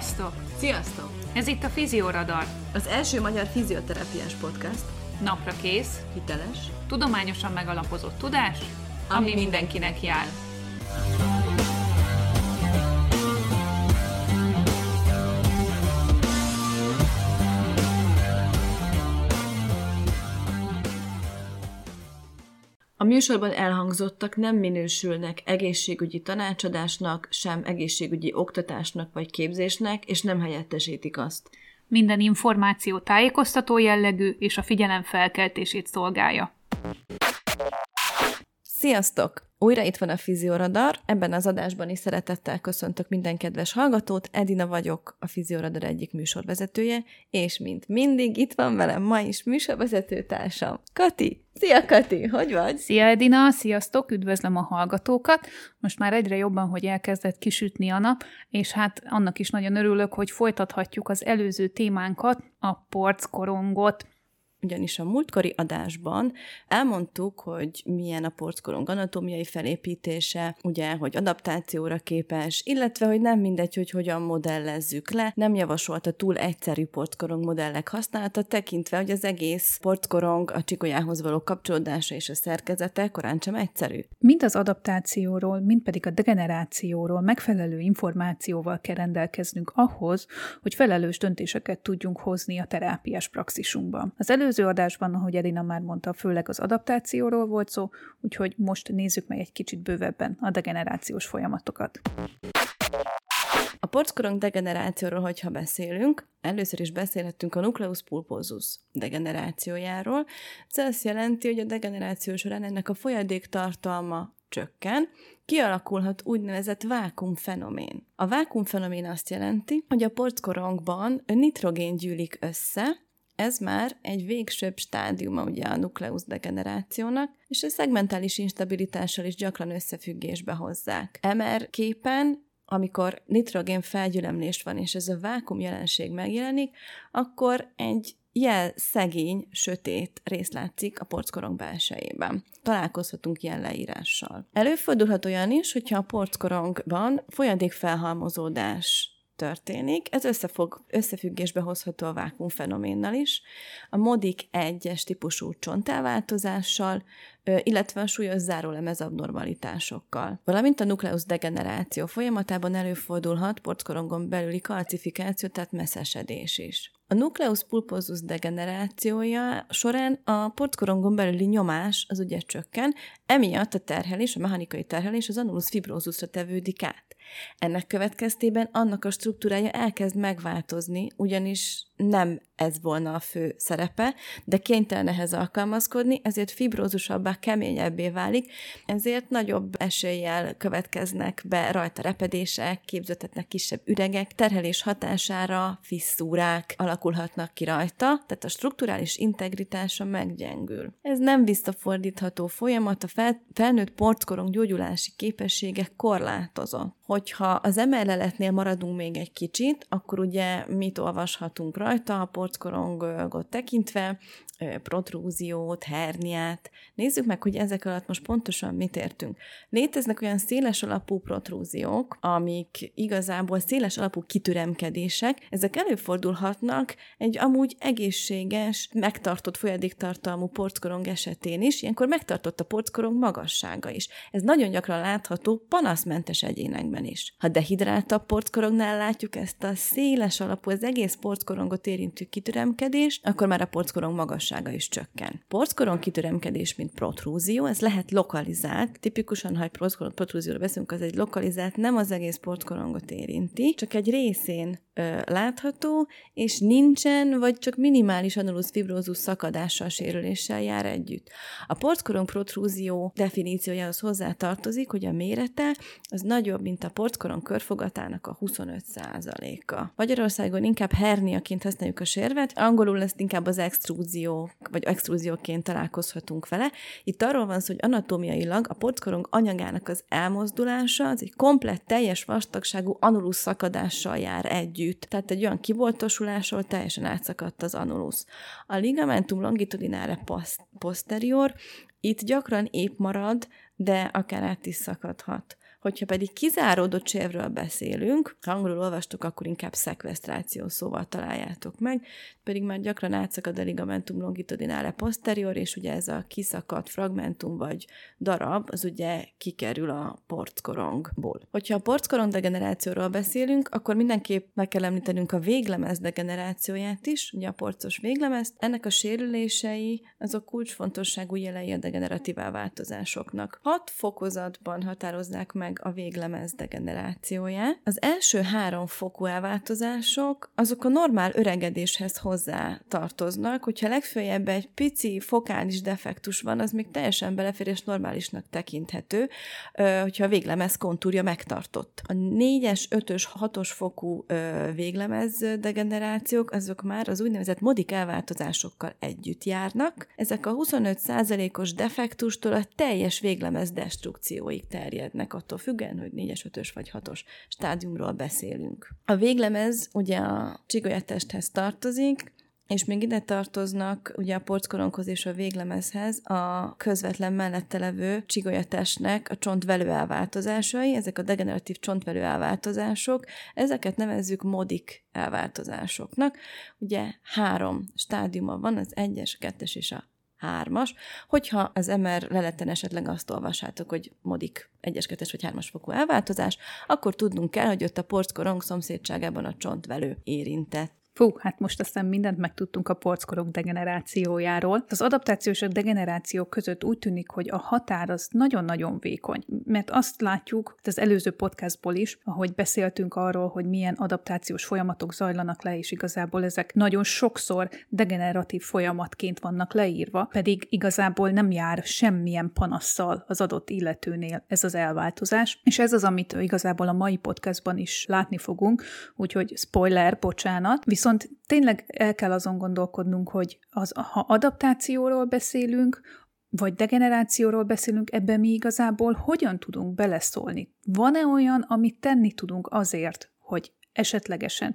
Sziasztok! Sziasztok! Ez itt a Fizioradar. Az első magyar fizioterápiás podcast. Napra kész, Hiteles. tudományosan megalapozott tudás, ami, Ami mindenkinek jár. Műsorban elhangzottak nem minősülnek egészségügyi tanácsadásnak, sem egészségügyi oktatásnak vagy képzésnek, és nem helyettesítik azt. Minden információ tájékoztató jellegű és a figyelem felkeltését szolgálja. Sziasztok! Újra itt van a Fizioradar, ebben az adásban is szeretettel köszöntök minden kedves hallgatót, Edina vagyok, a Fizioradar egyik műsorvezetője, és mint mindig itt van velem ma is műsorvezető társam, Kati. Szia Kati, hogy vagy? Szia Edina, sziasztok, üdvözlöm a hallgatókat. Most már egyre jobban, hogy elkezdett kisütni a nap, és hát annak is nagyon örülök, hogy folytathatjuk az előző témánkat, a porckorongot. Ugyanis a múltkori adásban elmondtuk, hogy milyen a porckorong anatómiai felépítése, ugye, hogy adaptációra képes, illetve, hogy nem mindegy, hogy hogyan modellezzük le. Nem javasolta túl egyszerű porckorong modellek használata, tekintve, hogy az egész porckorong a csikolyához való kapcsolódása és a szerkezete korán sem egyszerű. Mind az adaptációról, mind pedig a degenerációról megfelelő információval kell rendelkeznünk ahhoz, hogy felelős döntéseket tudjunk hozni a terápiás praxisunkban. Az előző adásban, ahogy Edina már mondta, főleg az adaptációról volt szó, úgyhogy most nézzük meg egy kicsit bővebben a degenerációs folyamatokat. A porckorong degenerációról, hogyha beszélünk, először is beszélhettünk a nucleus pulposus degenerációjáról. Ez azt jelenti, hogy a degeneráció során ennek a folyadék tartalma csökken, kialakulhat úgynevezett vákumfenomén. A vákumfenomén azt jelenti, hogy a porckorongban nitrogén gyűlik össze, ez már egy végsőbb stádiuma ugye a nucleus degenerációnak, és a szegmentális instabilitással is gyakran összefüggésbe hozzák. MR képen amikor nitrogén felgyülemlés van, és ez a vákum jelenség megjelenik, akkor egy jel szegény, sötét rész látszik a porckorong belsejében. Találkozhatunk ilyen leírással. Előfordulhat olyan is, hogyha a porckorongban folyadékfelhalmozódás történik. Ez összefog, összefüggésbe hozható a vákumfenoménnal is. A MODIK 1-es típusú csontelváltozással, illetve a súlyos zárólemez abnormalitásokkal. Valamint a nukleus degeneráció folyamatában előfordulhat porckorongon belüli kalcifikáció, tehát messzesedés is. A nucleus pulposus degenerációja során a porckorongon belüli nyomás az ugye csökken, emiatt a terhelés, a mechanikai terhelés az annulus fibrózusra tevődik át. Ennek következtében annak a struktúrája elkezd megváltozni, ugyanis nem ez volna a fő szerepe, de kénytelen ehhez alkalmazkodni, ezért fibrózusabbá, keményebbé válik, ezért nagyobb eséllyel következnek be rajta repedések, képződhetnek kisebb üregek, terhelés hatására fisszúrák alakulhatnak ki rajta, tehát a strukturális integritása meggyengül. Ez nem visszafordítható folyamat, a fel, felnőtt porckorong gyógyulási képessége korlátozott. Hogyha az emelleletnél maradunk még egy kicsit, akkor ugye mit olvashatunk rajta a porckorongot tekintve, protrúziót, herniát. Nézzük meg, hogy ezek alatt most pontosan mit értünk. Léteznek olyan széles alapú protrúziók, amik igazából széles alapú kitüremkedések, ezek előfordulhatnak egy amúgy egészséges, megtartott folyadéktartalmú porckorong esetén is, ilyenkor megtartott a porckorong magassága is. Ez nagyon gyakran látható panaszmentes egyénekben is. Ha dehidráltabb porckorongnál látjuk ezt a széles alapú, az egész porckorongot érintő kitüremkedést, akkor már a porckorong magassága is csökken. Porckorong kitüremkedés, mint protrúzió, ez lehet lokalizált. Tipikusan, ha egy protrúzióról beszélünk, az egy lokalizált, nem az egész porckorongot érinti, csak egy részén ö, látható, és nincsen, vagy csak minimális annulus fibrózus szakadással, sérüléssel jár együtt. A porckorong protrúzió definíciójához hozzá tartozik, hogy a mérete az nagyobb, mint a porckorong körfogatának a 25%-a. Magyarországon inkább herniaként használjuk a sérvet, angolul ezt inkább az extrúzió, vagy extrúzióként találkozhatunk vele. Itt arról van szó, hogy anatómiailag a porckorong anyagának az elmozdulása az egy komplett, teljes vastagságú anulus szakadással jár együtt. Tehát egy olyan kiboltosulásról teljesen átszakadt az anulus. A ligamentum longitudinale posterior itt gyakran épp marad, de akár át is szakadhat. Hogyha pedig kizáródott sérvről beszélünk, ha angolul olvastuk, akkor inkább szekvesztráció szóval találjátok meg, pedig már gyakran átszakad a ligamentum longitudinale posterior, és ugye ez a kiszakadt fragmentum vagy darab, az ugye kikerül a porckorongból. Hogyha a porckorong degenerációról beszélünk, akkor mindenképp meg kell említenünk a véglemez degenerációját is, ugye a porcos véglemez. Ennek a sérülései azok kulcsfontosságú jelei a degeneratív változásoknak. Hat fokozatban határozzák meg a véglemez degenerációját. Az első három fokú elváltozások azok a normál öregedéshez hozzá tartoznak, hogyha legfőjebb egy pici fokális defektus van, az még teljesen belefér és normálisnak tekinthető, hogyha a véglemez kontúrja megtartott. A 4-es, 5-ös, 6-os fokú véglemez degenerációk, azok már az úgynevezett modik elváltozásokkal együtt járnak. Ezek a 25%-os defektustól a teljes véglemez destrukcióig terjednek, attól függően, hogy 4-es, 5-ös vagy 6-os stádiumról beszélünk. A véglemez ugye a csigolyatesthez tartozik, és még ide tartoznak ugye a porckoronkhoz és a véglemezhez a közvetlen mellette levő csigolyatestnek a csontvelő elváltozásai, ezek a degeneratív csontvelő elváltozások, ezeket nevezzük modik elváltozásoknak. Ugye három stádiuma van, az egyes, a kettes és a hármas. Hogyha az MR leleten esetleg azt olvassátok, hogy modik egyes, kettes vagy hármas fokú elváltozás, akkor tudnunk kell, hogy ott a porckorong szomszédságában a csontvelő érintett. Fú, hát most aztán mindent megtudtunk a porckorok degenerációjáról. Az adaptáció és a degeneráció között úgy tűnik, hogy a határ az nagyon-nagyon vékony, mert azt látjuk az előző podcastból is, ahogy beszéltünk arról, hogy milyen adaptációs folyamatok zajlanak le, és igazából ezek nagyon sokszor degeneratív folyamatként vannak leírva, pedig igazából nem jár semmilyen panasszal az adott illetőnél ez az elváltozás, és ez az, amit igazából a mai podcastban is látni fogunk, úgyhogy spoiler, bocsánat, viszont Viszont tényleg el kell azon gondolkodnunk, hogy az, ha adaptációról beszélünk, vagy degenerációról beszélünk, ebben mi igazából hogyan tudunk beleszólni? Van-e olyan, amit tenni tudunk azért, hogy esetlegesen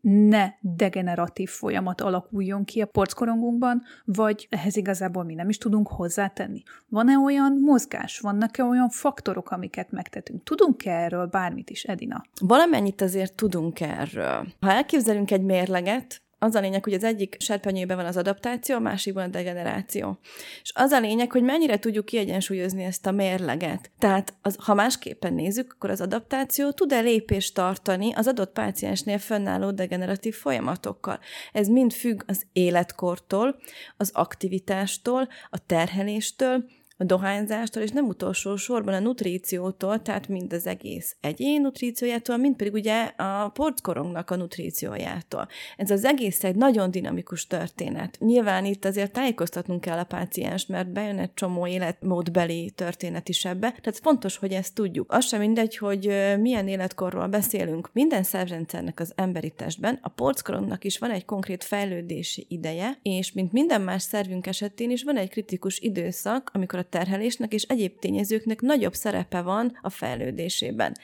ne degeneratív folyamat alakuljon ki a porckorongunkban, vagy ehhez igazából mi nem is tudunk hozzátenni. Van-e olyan mozgás, vannak-e olyan faktorok, amiket megtetünk? Tudunk-e erről bármit is, Edina? Valamennyit azért tudunk erről. Ha elképzelünk egy mérleget, az a lényeg, hogy az egyik serpenyőben van az adaptáció, a másikban a degeneráció. És az a lényeg, hogy mennyire tudjuk kiegyensúlyozni ezt a mérleget. Tehát az, ha másképpen nézzük, akkor az adaptáció tud-e lépést tartani az adott páciensnél fönnálló degeneratív folyamatokkal. Ez mind függ az életkortól, az aktivitástól, a terheléstől, a dohányzástól, és nem utolsó sorban a nutríciótól, tehát mind az egész egyén nutríciójától, mind pedig ugye a porckorongnak a nutríciójától. Ez az egész egy nagyon dinamikus történet. Nyilván itt azért tájékoztatnunk kell a pácienst, mert bejön egy csomó életmódbeli történet is ebbe, tehát fontos, hogy ezt tudjuk. Az sem mindegy, hogy milyen életkorról beszélünk. Minden szervrendszernek az emberi testben, a porckorongnak is van egy konkrét fejlődési ideje, és mint minden más szervünk esetén is van egy kritikus időszak, amikor a terhelésnek és egyéb tényezőknek nagyobb szerepe van a fejlődésében.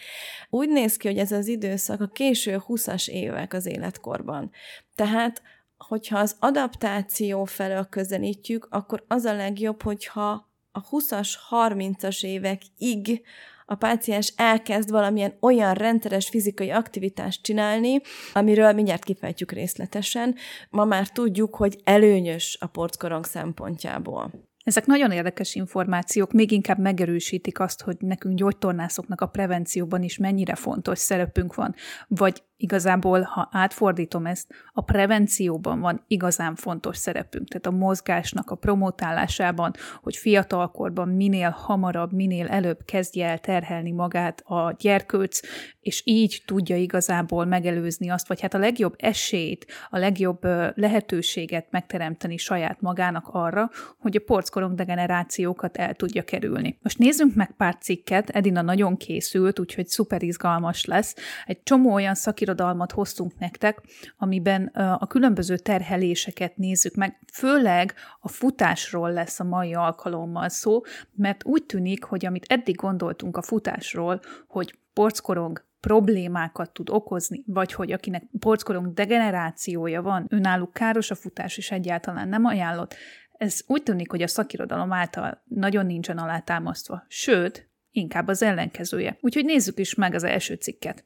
Úgy néz ki, hogy ez az időszak a késő 20-as évek az életkorban. Tehát hogyha az adaptáció felől közelítjük, akkor az a legjobb, hogyha a 20-as, 30-as évekig a páciens elkezd valamilyen olyan rendszeres fizikai aktivitást csinálni, amiről mindjárt kifejtjük részletesen. Ma már tudjuk, hogy előnyös a porckorong szempontjából. Ezek nagyon érdekes információk, még inkább megerősítik azt, hogy nekünk gyógytornászoknak a prevencióban is mennyire fontos szerepünk van, vagy igazából, ha átfordítom ezt, a prevencióban van igazán fontos szerepünk, tehát a mozgásnak a promotálásában, hogy fiatalkorban minél hamarabb, minél előbb kezdje el terhelni magát a gyerkőc, és így tudja igazából megelőzni azt, vagy hát a legjobb esélyt, a legjobb lehetőséget megteremteni saját magának arra, hogy a porckorong degenerációkat el tudja kerülni. Most nézzünk meg pár cikket, Edina nagyon készült, úgyhogy szuper izgalmas lesz. Egy csomó olyan szakirodalmat irodalmat hoztunk nektek, amiben a különböző terheléseket nézzük meg, főleg a futásról lesz a mai alkalommal szó, mert úgy tűnik, hogy amit eddig gondoltunk a futásról, hogy porckorong problémákat tud okozni, vagy hogy akinek porckorong degenerációja van, önálló káros a futás, és egyáltalán nem ajánlott, ez úgy tűnik, hogy a szakirodalom által nagyon nincsen alátámasztva. Sőt, inkább az ellenkezője. Úgyhogy nézzük is meg az első cikket.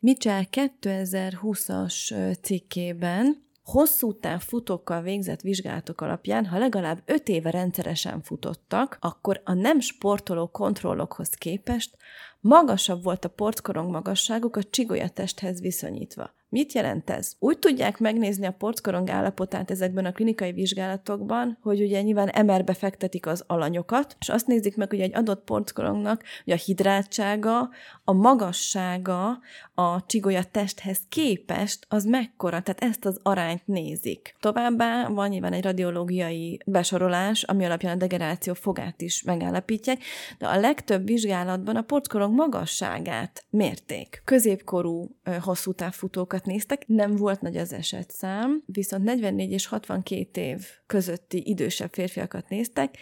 Mitchell 2020-as cikkében hosszú táv futókkal végzett vizsgálatok alapján, ha legalább 5 éve rendszeresen futottak, akkor a nem sportoló kontrollokhoz képest magasabb volt a porckorong magasságuk a csigolyatesthez viszonyítva. Mit jelent ez? Úgy tudják megnézni a porckorong állapotát ezekben a klinikai vizsgálatokban, hogy ugye nyilván emerbe fektetik az alanyokat, és azt nézik meg, hogy egy adott porckorongnak hogy a hidrátsága, a magassága a csigolya testhez képest az mekkora, tehát ezt az arányt nézik. Továbbá van nyilván egy radiológiai besorolás, ami alapján a degeneráció fogát is megállapítják, de a legtöbb vizsgálatban a porckorong magasságát mérték. Középkorú hosszú távfutókat férfiakat néztek, nem volt nagy az esetszám, viszont 44 és 62 év közötti idősebb férfiakat néztek,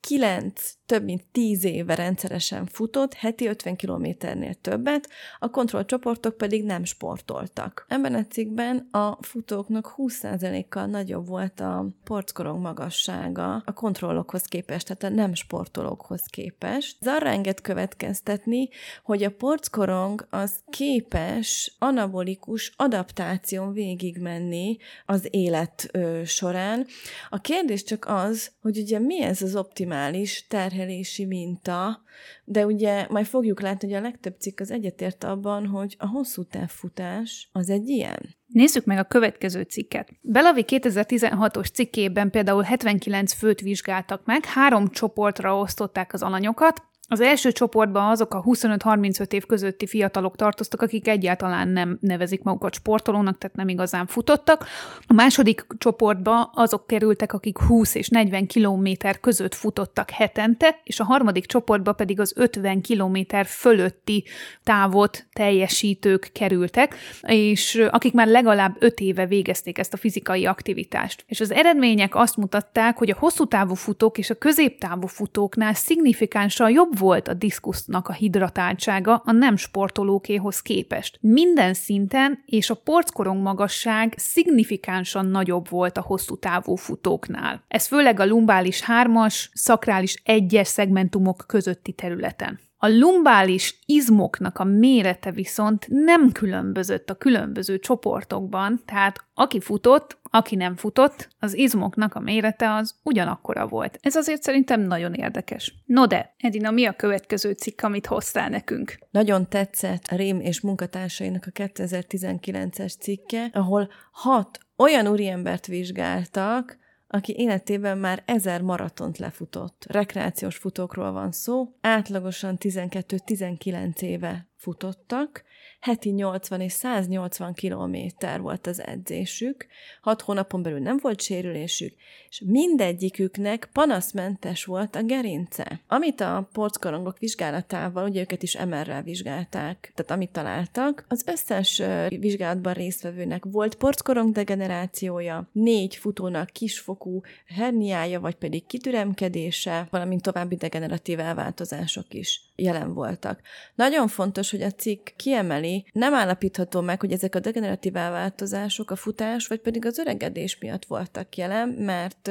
kilenc, több mint tíz éve rendszeresen futott, heti 50 kilométernél többet, a kontrollcsoportok pedig nem sportoltak. Ebben a cikkben a futóknak 20%-kal nagyobb volt a porckorong magassága a kontrollokhoz képest, tehát a nem sportolókhoz képest. Ez arra enged következtetni, hogy a porckorong az képes anabolikus adaptáción végigmenni az élet ö, során. A kérdés csak az, hogy ugye mi ez az optimális optimális terhelési minta, de ugye majd fogjuk látni, hogy a legtöbb cikk az egyetért abban, hogy a hosszú távfutás az egy ilyen. Nézzük meg a következő cikket. Belavi 2016-os cikkében például 79 főt vizsgáltak meg, három csoportra osztották az alanyokat, az első csoportban azok a 25-35 év közötti fiatalok tartoztak, akik egyáltalán nem nevezik magukat sportolónak, tehát nem igazán futottak. A második csoportban azok kerültek, akik 20 és 40 kilométer között futottak hetente, és a harmadik csoportban pedig az 50 kilométer fölötti távot teljesítők kerültek, és akik már legalább 5 éve végezték ezt a fizikai aktivitást. És az eredmények azt mutatták, hogy a hosszú távú futók és a középtávú futóknál szignifikánsan jobb volt a diszkusznak a hidratáltsága a nem sportolókéhoz képest. Minden szinten és a porckorong magasság szignifikánsan nagyobb volt a hosszú távú futóknál. Ez főleg a lumbális 3-as, szakrális 1-es szegmentumok közötti területen. A lumbális izmoknak a mérete viszont nem különbözött a különböző csoportokban, tehát aki futott, aki nem futott, az izmoknak a mérete az ugyanakkora volt. Ez azért szerintem nagyon érdekes. No de, Edina, mi a következő cikk, amit hoztál nekünk? Nagyon tetszett a Rém és munkatársainak a 2019-es cikke, ahol hat olyan úriembert vizsgáltak, aki életében már ezer maratont lefutott. Rekreációs futókról van szó, átlagosan 12-19 éve futottak, heti 80 és 180 kilométer volt az edzésük, hat hónapon belül nem volt sérülésük, és mindegyiküknek panaszmentes volt a gerince. Amit a porckorongok vizsgálatával, ugye őket is MR-rel vizsgálták, tehát amit találtak, az összes vizsgálatban résztvevőnek volt porckorong degenerációja, négy futónak kisfokú herniája, vagy pedig kitüremkedése, valamint további degeneratív elváltozások is jelen voltak. Nagyon fontos, hogy a cikk kiemeli, nem állapítható meg, hogy ezek a degeneratív elváltozások a futás, vagy pedig az öregedés miatt voltak jelen, mert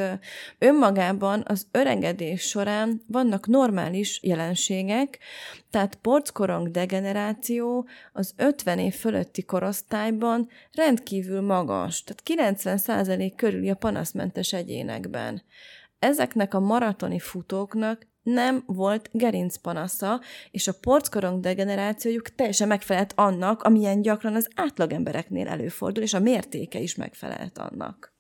önmagában az öregedés során vannak normális jelenségek, tehát porckorong degeneráció az 50 év fölötti korosztályban rendkívül magas, tehát 90% körüli a panaszmentes egyénekben. Ezeknek a maratoni futóknak nem volt gerincpanasza, és a porckorong degenerációjuk teljesen megfelelt annak, amilyen gyakran az átlagembereknél előfordul, és a mértéke is megfelelt annak.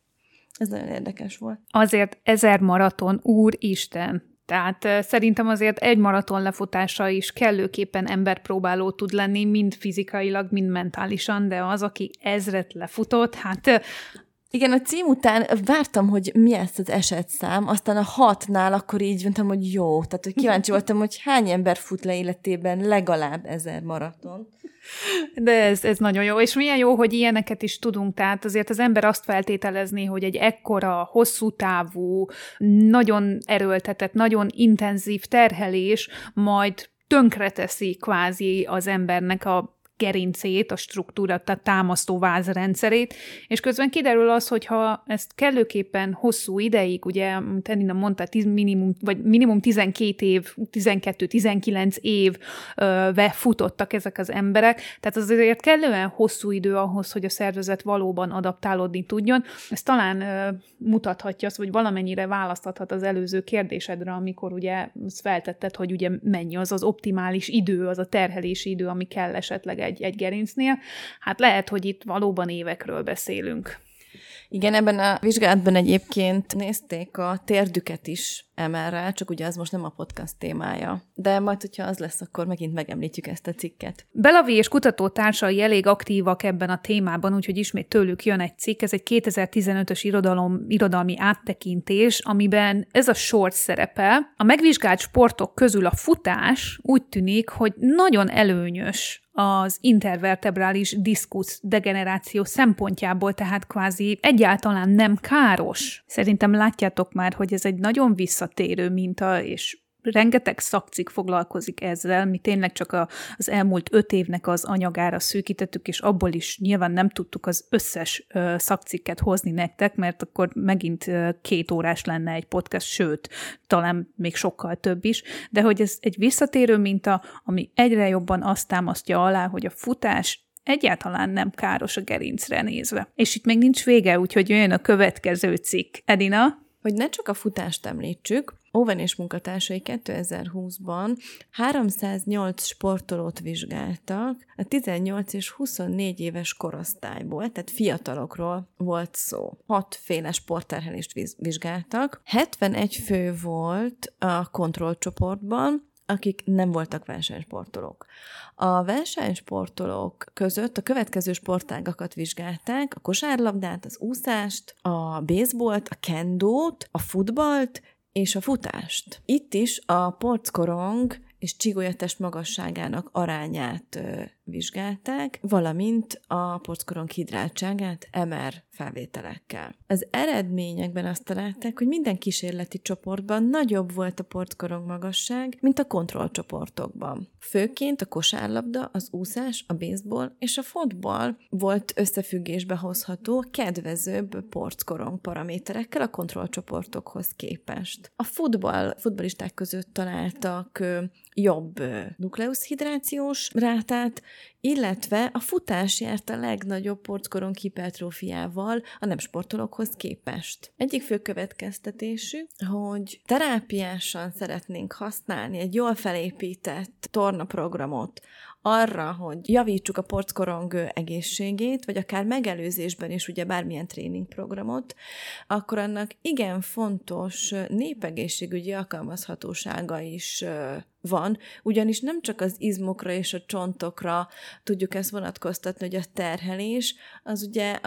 Ez nagyon érdekes volt. Azért ezer maraton, úristen, tehát szerintem azért egy maraton lefutása is kellőképpen emberpróbáló tud lenni, mind fizikailag, mind mentálisan, de az, aki ezret lefutott, hát igen, a cím után vártam, hogy mi ezt az esetszám, aztán a hatnál akkor így mondtam, hogy jó. Tehát, hogy kíváncsi voltam, hogy hány ember fut le életében legalább ezer maraton. De ez, ez nagyon jó, és milyen jó, hogy ilyeneket is tudunk, tehát azért az ember azt feltételezni, hogy egy ekkora, hosszú távú, nagyon erőltetett, nagyon intenzív terhelés majd tönkreteszi kvázi az embernek a gerincét, a struktúra, a támasztó vázrendszerét, és közben kiderül az, hogy ha ezt kellőképpen hosszú ideig, ugye, mint Edina mondta, tiz, minimum, vagy minimum 12 év, 12-19 év ve futottak ezek az emberek, tehát az azért kellően hosszú idő ahhoz, hogy a szervezet valóban adaptálódni tudjon. Ez talán ö, mutathatja azt, vagy valamennyire választhathat az előző kérdésedre, amikor ugye feltetted, hogy ugye mennyi az az optimális idő, az a terhelési idő, ami kell esetleg egy, egy gerincnél. Hát lehet, hogy itt valóban évekről beszélünk. Igen, ebben a vizsgálatban egyébként nézték a térdüket is MR-rel, csak ugye az most nem a podcast témája. De majd, hogyha az lesz, akkor megint megemlítjük ezt a cikket. Belavi és kutatótársai elég aktívak ebben a témában, úgyhogy ismét tőlük jön egy cikk. Ez egy 2015-ös irodalom, irodalmi áttekintés, amiben ez a sor szerepel. A megvizsgált sportok közül a futás úgy tűnik, hogy nagyon előnyös az intervertebrális diszkusz degeneráció szempontjából, tehát kvázi egyáltalán nem káros. Szerintem látjátok már, hogy ez egy nagyon visszatérő minta, és rengeteg szakcik foglalkozik ezzel, mi tényleg csak a, az elmúlt öt évnek az anyagára szűkítettük, és abból is nyilván nem tudtuk az összes ö, szakcikket hozni nektek, mert akkor megint ö, két órás lenne egy podcast, sőt, talán még sokkal több is, de hogy ez egy visszatérő minta, ami egyre jobban azt támasztja alá, hogy a futás egyáltalán nem káros a gerincre nézve. És itt még nincs vége, úgyhogy jön a következő cikk. Edina? Hogy ne csak a futást említsük, Owen és munkatársai 2020-ban 308 sportolót vizsgáltak a 18 és 24 éves korosztályból, tehát fiatalokról volt szó. Hatféle sportterhelést vizsgáltak. 71 fő volt a kontrollcsoportban, akik nem voltak versenysportolók. A versenysportolók között a következő sportágakat vizsgálták, a kosárlabdát, az úszást, a baseballt, a kendót, a futballt és a futást. Itt is a porckorong és csigolyatest magasságának arányát vizsgálták, valamint a porckorong hidráltságát MR felvételekkel. Az eredményekben azt találták, hogy minden kísérleti csoportban nagyobb volt a portkorong magasság, mint a kontrollcsoportokban. Főként a kosárlabda, az úszás, a baseball és a fotball volt összefüggésbe hozható kedvezőbb portkorong paraméterekkel a kontrollcsoportokhoz képest. A futball, futballisták között találtak jobb nukleuszhidrációs rátát, illetve a futás járt a legnagyobb porckoron hipertrófiával a nem sportolókhoz képest. Egyik fő következtetésük, hogy terápiásan szeretnénk használni egy jól felépített tornaprogramot, arra, hogy javítsuk a porckorong egészségét, vagy akár megelőzésben is ugye bármilyen tréningprogramot, akkor annak igen fontos népegészségügyi alkalmazhatósága is van, ugyanis nem csak az izmokra és a csontokra tudjuk ezt vonatkoztatni, hogy a terhelés az ugye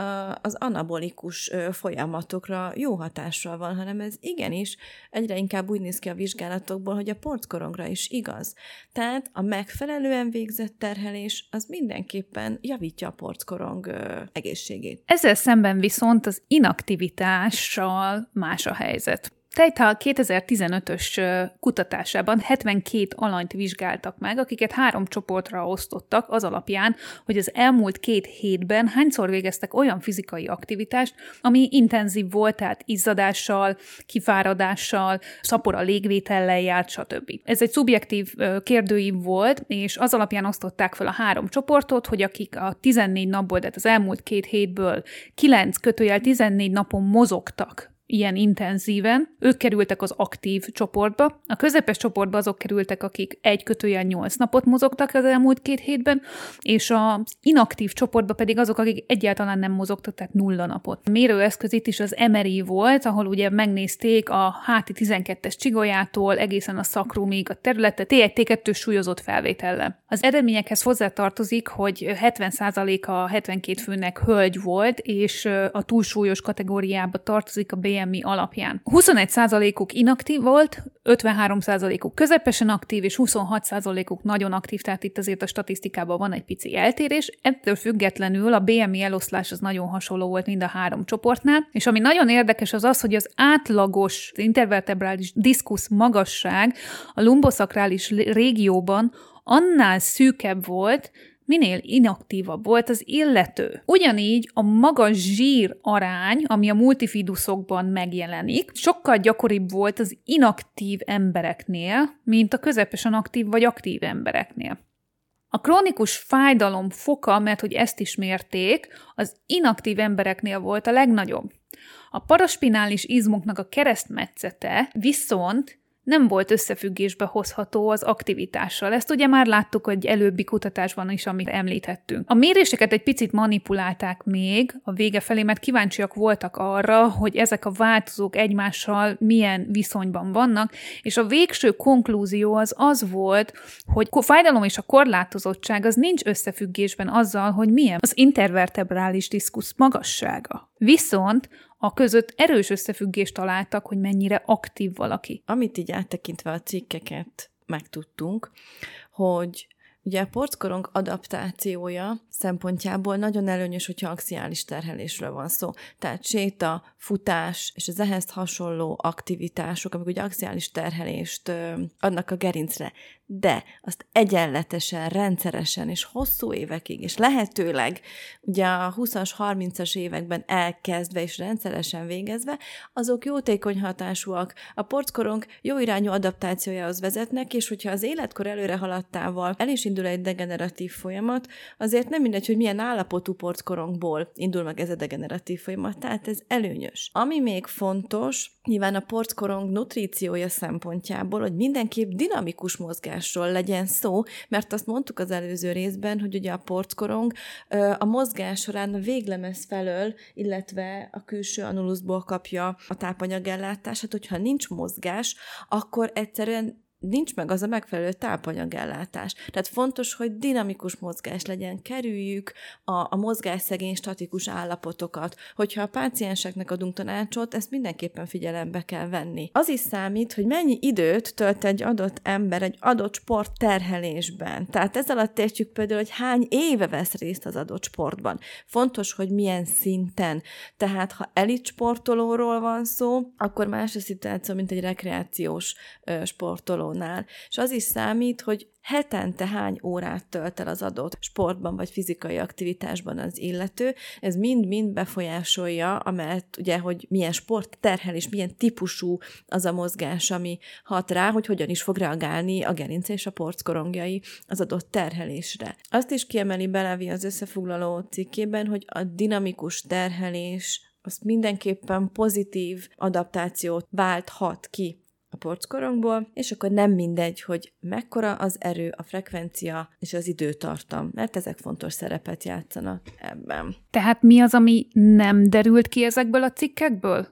az anabolikus folyamatokra jó hatással van, hanem ez igenis egyre inkább úgy néz ki a vizsgálatokból, hogy a porckorongra is igaz. Tehát a megfelelően végzett terhelés az mindenképpen javítja a porckorong egészségét. Ezzel szemben viszont az inaktivitással más a helyzet. Tejtal 2015-ös kutatásában 72 alanyt vizsgáltak meg, akiket három csoportra osztottak az alapján, hogy az elmúlt két hétben hányszor végeztek olyan fizikai aktivitást, ami intenzív volt, tehát izzadással, kifáradással, szapora légvétellel járt, stb. Ez egy szubjektív kérdőív volt, és az alapján osztották fel a három csoportot, hogy akik a 14 napból, tehát az elmúlt két hétből 9 kötőjel 14 napon mozogtak ilyen intenzíven, ők kerültek az aktív csoportba, a közepes csoportba azok kerültek, akik egy kötőjel nyolc napot mozogtak az elmúlt két hétben, és az inaktív csoportba pedig azok, akik egyáltalán nem mozogtak, tehát nulla napot. A mérőeszköz itt is az MRI volt, ahol ugye megnézték a háti 12-es csigolyától egészen a szakrumig a területet T1-T2 súlyozott felvétellel. Az eredményekhez hozzátartozik, hogy 70%-a 72 főnek hölgy volt, és a túlsúlyos kategóriába tartozik a BM BMI alapján. 21%-uk inaktív volt, 53%-uk közepesen aktív, és 26%-uk nagyon aktív, tehát itt azért a statisztikában van egy pici eltérés. Ettől függetlenül a BMI eloszlás az nagyon hasonló volt mind a három csoportnál, és ami nagyon érdekes az az, hogy az átlagos intervertebrális diszkusz magasság a lumbosakrális régióban annál szűkebb volt, minél inaktívabb volt az illető. Ugyanígy a magas zsír arány, ami a multifiduszokban megjelenik, sokkal gyakoribb volt az inaktív embereknél, mint a közepesen aktív vagy aktív embereknél. A krónikus fájdalom foka, mert hogy ezt is mérték, az inaktív embereknél volt a legnagyobb. A paraspinális izmoknak a keresztmetszete viszont nem volt összefüggésbe hozható az aktivitással. Ezt ugye már láttuk egy előbbi kutatásban is, amit említettünk. A méréseket egy picit manipulálták még a vége felé, mert kíváncsiak voltak arra, hogy ezek a változók egymással milyen viszonyban vannak, és a végső konklúzió az az volt, hogy a fájdalom és a korlátozottság az nincs összefüggésben azzal, hogy milyen az intervertebrális diszkusz magassága. Viszont a között erős összefüggést találtak, hogy mennyire aktív valaki. Amit így áttekintve a cikkeket megtudtunk, hogy Ugye a porckorong adaptációja szempontjából nagyon előnyös, hogyha axiális terhelésről van szó. Tehát séta, futás és az ehhez hasonló aktivitások, amik ugye axiális terhelést adnak a gerincre de azt egyenletesen, rendszeresen és hosszú évekig, és lehetőleg ugye a 20-as, 30-as években elkezdve és rendszeresen végezve, azok jótékony hatásúak. A porckorong jó irányú adaptációjához vezetnek, és hogyha az életkor előre haladtával el is indul egy degeneratív folyamat, azért nem mindegy, hogy milyen állapotú porckorongból indul meg ez a degeneratív folyamat, tehát ez előnyös. Ami még fontos, nyilván a porckorong nutríciója szempontjából, hogy mindenképp dinamikus mozgás mozgásról legyen szó, mert azt mondtuk az előző részben, hogy ugye a porckorong a mozgás során a véglemez felől, illetve a külső anulusból kapja a tápanyagellátását, hogyha nincs mozgás, akkor egyszerűen nincs meg az a megfelelő tápanyagellátás. Tehát fontos, hogy dinamikus mozgás legyen, kerüljük a, a mozgásszegény statikus állapotokat. Hogyha a pácienseknek adunk tanácsot, ezt mindenképpen figyelembe kell venni. Az is számít, hogy mennyi időt tölt egy adott ember egy adott sport terhelésben. Tehát ez alatt értjük például, hogy hány éve vesz részt az adott sportban. Fontos, hogy milyen szinten. Tehát ha elit sportolóról van szó, akkor más a szituáció, mint egy rekreációs sportoló sportolónál, és az is számít, hogy hetente hány órát tölt el az adott sportban vagy fizikai aktivitásban az illető, ez mind-mind befolyásolja, amellett ugye, hogy milyen sport terhel és milyen típusú az a mozgás, ami hat rá, hogy hogyan is fog reagálni a gerince és a porckorongjai az adott terhelésre. Azt is kiemeli Belevi az összefoglaló cikkében, hogy a dinamikus terhelés az mindenképpen pozitív adaptációt válthat ki a porckorongból, és akkor nem mindegy, hogy mekkora az erő, a frekvencia és az időtartam, mert ezek fontos szerepet játszanak ebben. Tehát mi az, ami nem derült ki ezekből a cikkekből?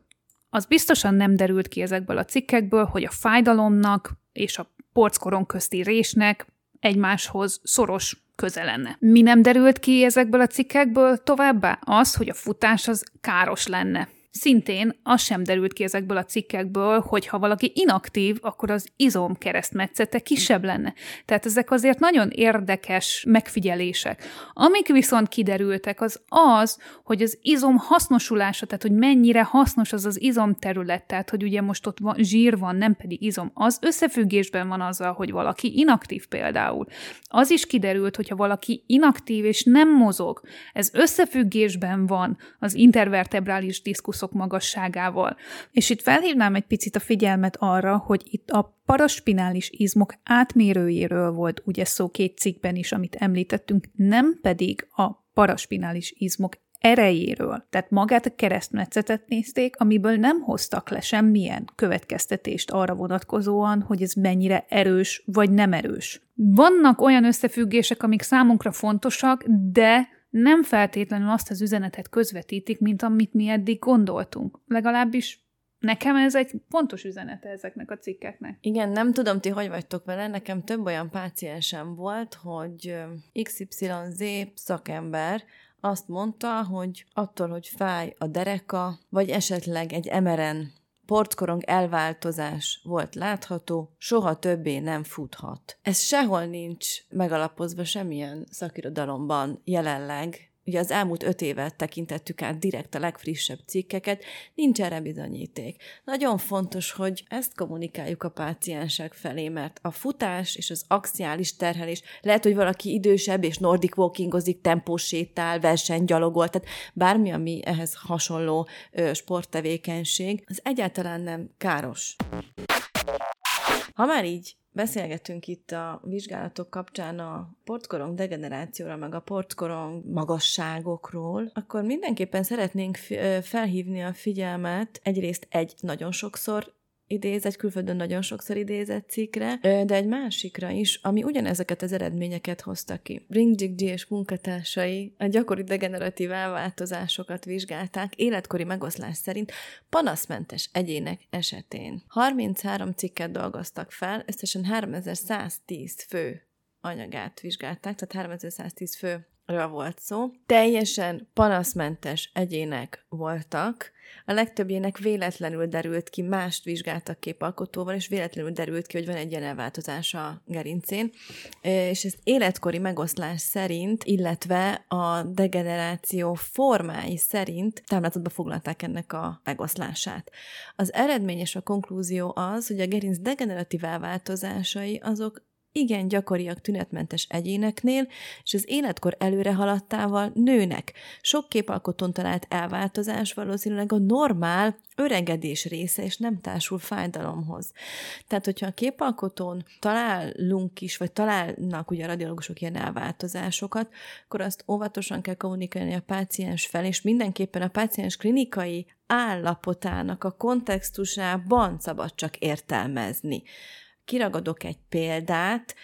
Az biztosan nem derült ki ezekből a cikkekből, hogy a fájdalomnak és a porckorong közti résnek egymáshoz szoros köze lenne. Mi nem derült ki ezekből a cikkekből továbbá? Az, hogy a futás az káros lenne. Szintén az sem derült ki ezekből a cikkekből, hogy ha valaki inaktív, akkor az izom keresztmetszete kisebb lenne. Tehát ezek azért nagyon érdekes megfigyelések. Amik viszont kiderültek, az az, hogy az izom hasznosulása, tehát hogy mennyire hasznos az az izom terület, tehát hogy ugye most ott van, zsír van, nem pedig izom, az összefüggésben van azzal, hogy valaki inaktív például. Az is kiderült, hogyha valaki inaktív és nem mozog, ez összefüggésben van az intervertebrális diszkusz válaszok magasságával. És itt felhívnám egy picit a figyelmet arra, hogy itt a paraspinális izmok átmérőjéről volt ugye szó két cikkben is, amit említettünk, nem pedig a paraspinális izmok erejéről. Tehát magát a keresztmetszetet nézték, amiből nem hoztak le semmilyen következtetést arra vonatkozóan, hogy ez mennyire erős vagy nem erős. Vannak olyan összefüggések, amik számunkra fontosak, de nem feltétlenül azt az üzenetet közvetítik, mint amit mi eddig gondoltunk. Legalábbis Nekem ez egy pontos üzenete ezeknek a cikkeknek. Igen, nem tudom, ti hogy vagytok vele, nekem több olyan páciensem volt, hogy XYZ szakember azt mondta, hogy attól, hogy fáj a dereka, vagy esetleg egy emeren portkorong elváltozás volt látható, soha többé nem futhat. Ez sehol nincs megalapozva semmilyen szakirodalomban jelenleg, ugye az elmúlt öt évet tekintettük át direkt a legfrissebb cikkeket, nincs erre bizonyíték. Nagyon fontos, hogy ezt kommunikáljuk a páciensek felé, mert a futás és az axiális terhelés, lehet, hogy valaki idősebb és nordic walkingozik, tempós sétál, versenygyalogol, tehát bármi, ami ehhez hasonló ö, sporttevékenység, az egyáltalán nem káros. Ha már így beszélgetünk itt a vizsgálatok kapcsán a portkorong degenerációra, meg a portkorong magasságokról, akkor mindenképpen szeretnénk felhívni a figyelmet egyrészt egy nagyon sokszor idéz, egy külföldön nagyon sokszor idézett cikkre, de egy másikra is, ami ugyanezeket az eredményeket hozta ki. Ringjik és munkatársai a gyakori degeneratív elváltozásokat vizsgálták életkori megoszlás szerint panaszmentes egyének esetén. 33 cikket dolgoztak fel, összesen 3110 fő anyagát vizsgálták, tehát 3110 fő volt szó. Teljesen panaszmentes egyének voltak, a legtöbbjének véletlenül derült ki, mást vizsgáltak képalkotóval, és véletlenül derült ki, hogy van egy ilyen elváltozás a gerincén, és ezt életkori megoszlás szerint, illetve a degeneráció formái szerint táblázatba foglalták ennek a megoszlását. Az eredmény és a konklúzió az, hogy a gerinc degeneratív elváltozásai azok igen gyakoriak tünetmentes egyéneknél, és az életkor előre haladtával nőnek. Sok képalkotón talált elváltozás valószínűleg a normál öregedés része, és nem társul fájdalomhoz. Tehát, hogyha a képalkotón találunk is, vagy találnak ugye a radiológusok ilyen elváltozásokat, akkor azt óvatosan kell kommunikálni a páciens fel, és mindenképpen a páciens klinikai állapotának a kontextusában szabad csak értelmezni. Kiragadok egy példát,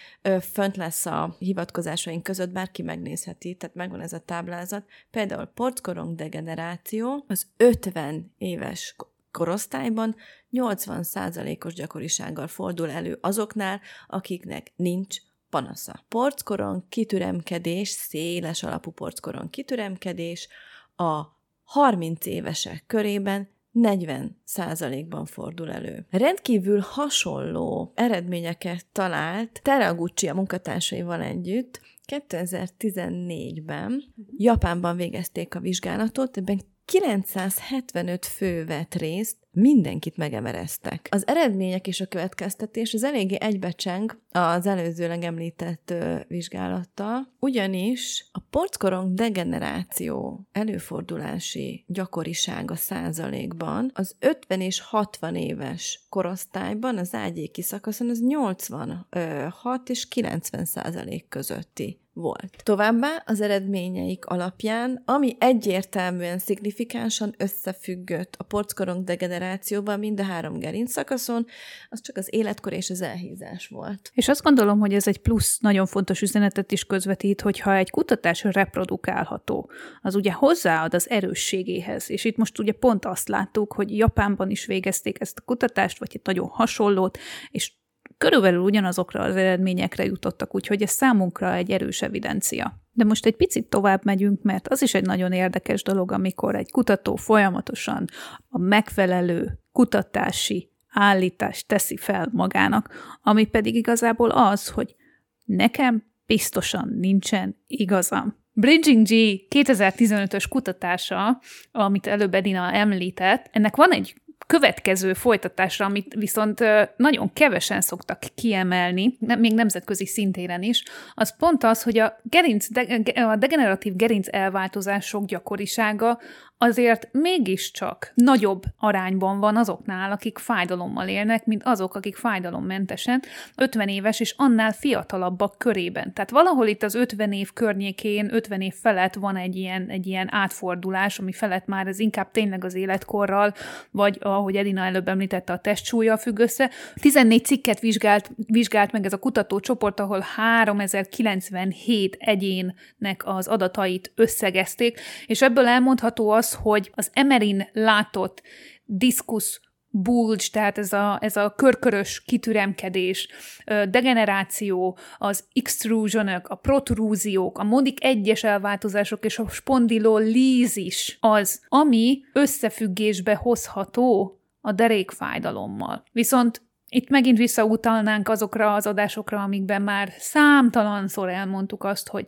fönt lesz a hivatkozásaink között, bárki megnézheti, tehát megvan ez a táblázat. Például porckorong degeneráció az 50 éves korosztályban 80%-os gyakorisággal fordul elő azoknál, akiknek nincs panasza. Porckorong kitüremkedés, széles alapú porckorong kitüremkedés a 30 évesek körében 40 százalékban fordul elő. Rendkívül hasonló eredményeket talált Teraguchi a munkatársaival együtt 2014-ben Japánban végezték a vizsgálatot, ebben 975 fő vett részt, mindenkit megemereztek. Az eredmények és a következtetés az eléggé egybecseng az előzőleg említett vizsgálattal, ugyanis a porckorong degeneráció előfordulási gyakorisága százalékban az 50 és 60 éves korosztályban az ágyéki szakaszon az 86 és 90 százalék közötti volt. Továbbá az eredményeik alapján, ami egyértelműen szignifikánsan összefüggött a porckorong degenerációban mind a három gerinc szakaszon, az csak az életkor és az elhízás volt. És azt gondolom, hogy ez egy plusz nagyon fontos üzenetet is közvetít, hogyha egy kutatás reprodukálható, az ugye hozzáad az erősségéhez, és itt most ugye pont azt láttuk, hogy Japánban is végezték ezt a kutatást, vagy egy nagyon hasonlót, és körülbelül ugyanazokra az eredményekre jutottak, úgyhogy ez számunkra egy erős evidencia. De most egy picit tovább megyünk, mert az is egy nagyon érdekes dolog, amikor egy kutató folyamatosan a megfelelő kutatási állítást teszi fel magának, ami pedig igazából az, hogy nekem biztosan nincsen igazam. Bridging G 2015-ös kutatása, amit előbb Edina említett, ennek van egy következő folytatásra, amit viszont nagyon kevesen szoktak kiemelni, még nemzetközi szintéren is, az pont az, hogy a, gerinc, a degeneratív gerinc elváltozások gyakorisága azért mégiscsak nagyobb arányban van azoknál, akik fájdalommal élnek, mint azok, akik fájdalommentesen 50 éves és annál fiatalabbak körében. Tehát valahol itt az 50 év környékén, 50 év felett van egy ilyen, egy ilyen átfordulás, ami felett már ez inkább tényleg az életkorral, vagy ahogy Edina előbb említette, a testsúlya függ össze. 14 cikket vizsgált, vizsgált meg ez a kutatócsoport, ahol 3097 egyénnek az adatait összegezték, és ebből elmondható az, az, hogy az Emerin látott diszkusz bulge, tehát ez a, ez a körkörös kitüremkedés, degeneráció, az extrusionok, a protrúziók, a modik egyes elváltozások és a spondylolízis az, ami összefüggésbe hozható a derékfájdalommal. Viszont itt megint visszautalnánk azokra az adásokra, amikben már számtalanszor elmondtuk azt, hogy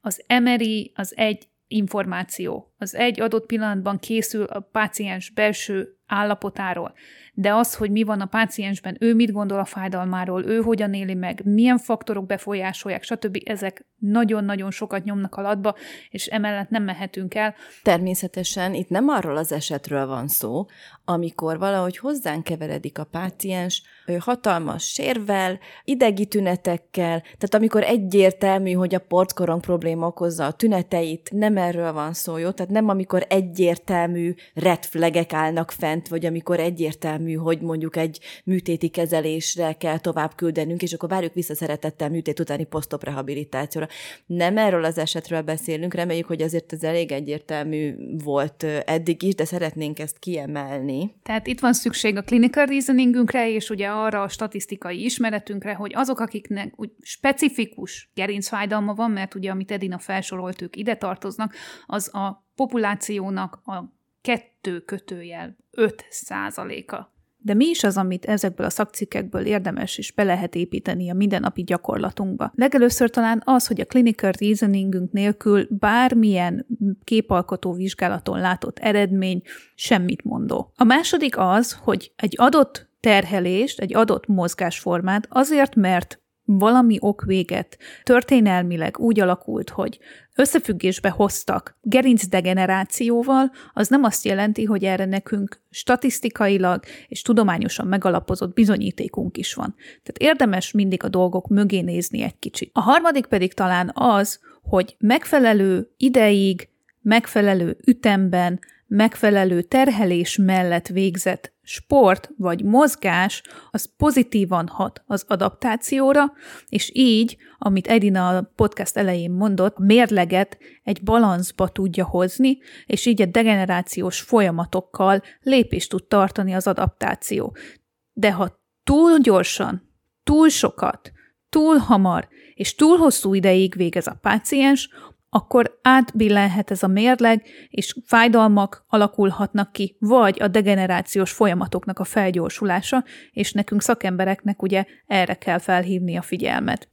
az emeri az egy információ. Az egy adott pillanatban készül a páciens belső állapotáról, de az, hogy mi van a páciensben, ő mit gondol a fájdalmáról, ő hogyan éli meg, milyen faktorok befolyásolják, stb. ezek nagyon-nagyon sokat nyomnak alatba, és emellett nem mehetünk el. Természetesen itt nem arról az esetről van szó, amikor valahogy hozzánk keveredik a páciens hatalmas sérvel, idegi tünetekkel, tehát amikor egyértelmű, hogy a porckorong probléma okozza a tüneteit, nem erről van szó, jó? Tehát nem amikor egyértelmű red állnak fent, vagy amikor egyértelmű, hogy mondjuk egy műtéti kezelésre kell tovább küldenünk, és akkor várjuk vissza szeretettel műtét utáni posztop rehabilitációra. Nem erről az esetről beszélünk, reméljük, hogy azért ez elég egyértelmű volt eddig is, de szeretnénk ezt kiemelni. Tehát itt van szükség a clinical reasoningünkre, és ugye arra a statisztikai ismeretünkre, hogy azok, akiknek úgy specifikus gerincfájdalma van, mert ugye amit Edina felsorolt, ők ide tartoznak, az a populációnak a kettő kötőjel 5 százaléka. De mi is az, amit ezekből a szakcikkekből érdemes és be lehet építeni a mindennapi gyakorlatunkba? Legelőször talán az, hogy a clinical reasoningünk nélkül bármilyen képalkotó vizsgálaton látott eredmény semmit mondó. A második az, hogy egy adott terhelést, egy adott mozgásformát azért, mert valami ok véget történelmileg úgy alakult, hogy összefüggésbe hoztak gerincdegenerációval, az nem azt jelenti, hogy erre nekünk statisztikailag és tudományosan megalapozott bizonyítékunk is van. Tehát érdemes mindig a dolgok mögé nézni egy kicsit. A harmadik pedig talán az, hogy megfelelő ideig, megfelelő ütemben, megfelelő terhelés mellett végzett sport vagy mozgás az pozitívan hat az adaptációra, és így, amit Edina a podcast elején mondott, a mérleget egy balanszba tudja hozni, és így a degenerációs folyamatokkal lépést tud tartani az adaptáció. De ha túl gyorsan, túl sokat, túl hamar és túl hosszú ideig végez a páciens, akkor átbillenhet ez a mérleg, és fájdalmak alakulhatnak ki, vagy a degenerációs folyamatoknak a felgyorsulása, és nekünk szakembereknek ugye erre kell felhívni a figyelmet.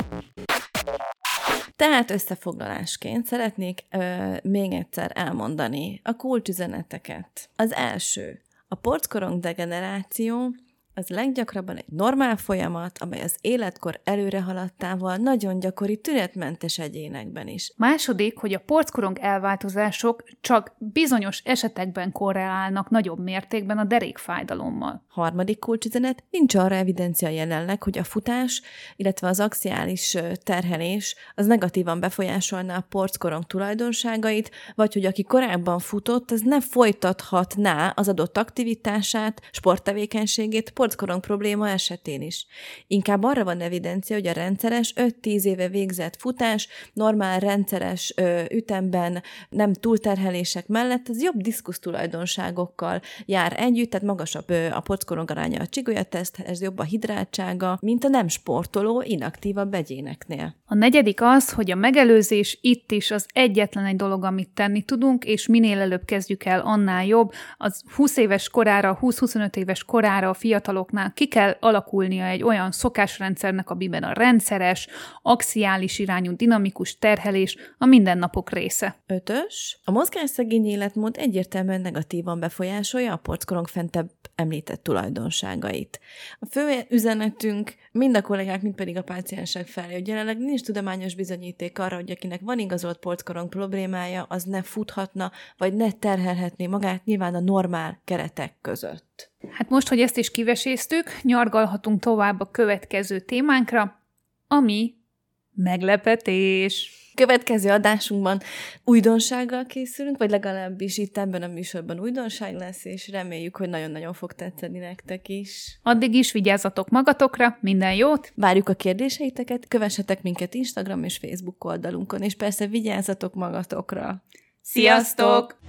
Tehát összefoglalásként szeretnék ö, még egyszer elmondani a kulcsüzeneteket. Az első, a porckorong degeneráció az leggyakrabban egy normál folyamat, amely az életkor előre haladtával nagyon gyakori tünetmentes egyénekben is. Második, hogy a porckorong elváltozások csak bizonyos esetekben korrelálnak nagyobb mértékben a derékfájdalommal. Harmadik kulcsüzenet, nincs arra evidencia jelenleg, hogy a futás, illetve az axiális terhelés az negatívan befolyásolná a porckorong tulajdonságait, vagy hogy aki korábban futott, az ne folytathatná az adott aktivitását, sporttevékenységét sportkorong probléma esetén is. Inkább arra van evidencia, hogy a rendszeres 5-10 éve végzett futás, normál rendszeres ö, ütemben, nem túlterhelések mellett, az jobb diszkusz tulajdonságokkal jár együtt, tehát magasabb ö, a porckorong aránya a csigolyateszt, ez jobb a hidráltsága, mint a nem sportoló, inaktívabb egyéneknél. A negyedik az, hogy a megelőzés itt is az egyetlen egy dolog, amit tenni tudunk, és minél előbb kezdjük el, annál jobb. Az 20 éves korára, 20-25 éves korára a fiatal fiataloknál ki kell alakulnia egy olyan szokásrendszernek, amiben a rendszeres, axiális irányú dinamikus terhelés a mindennapok része. Ötös. A mozgásszegény életmód egyértelműen negatívan befolyásolja a porckorong fentebb említett tulajdonságait. A fő üzenetünk mind a kollégák, mind pedig a páciensek felé, hogy jelenleg nincs tudományos bizonyíték arra, hogy akinek van igazolt porckorong problémája, az ne futhatna, vagy ne terhelhetné magát nyilván a normál keretek között. Hát most, hogy ezt is kiveséztük, nyargalhatunk tovább a következő témánkra, ami meglepetés. Következő adásunkban újdonsággal készülünk, vagy legalábbis itt ebben a műsorban újdonság lesz, és reméljük, hogy nagyon-nagyon fog tetszeni nektek is. Addig is vigyázzatok magatokra, minden jót! Várjuk a kérdéseiteket, kövessetek minket Instagram és Facebook oldalunkon, és persze vigyázzatok magatokra! Sziasztok!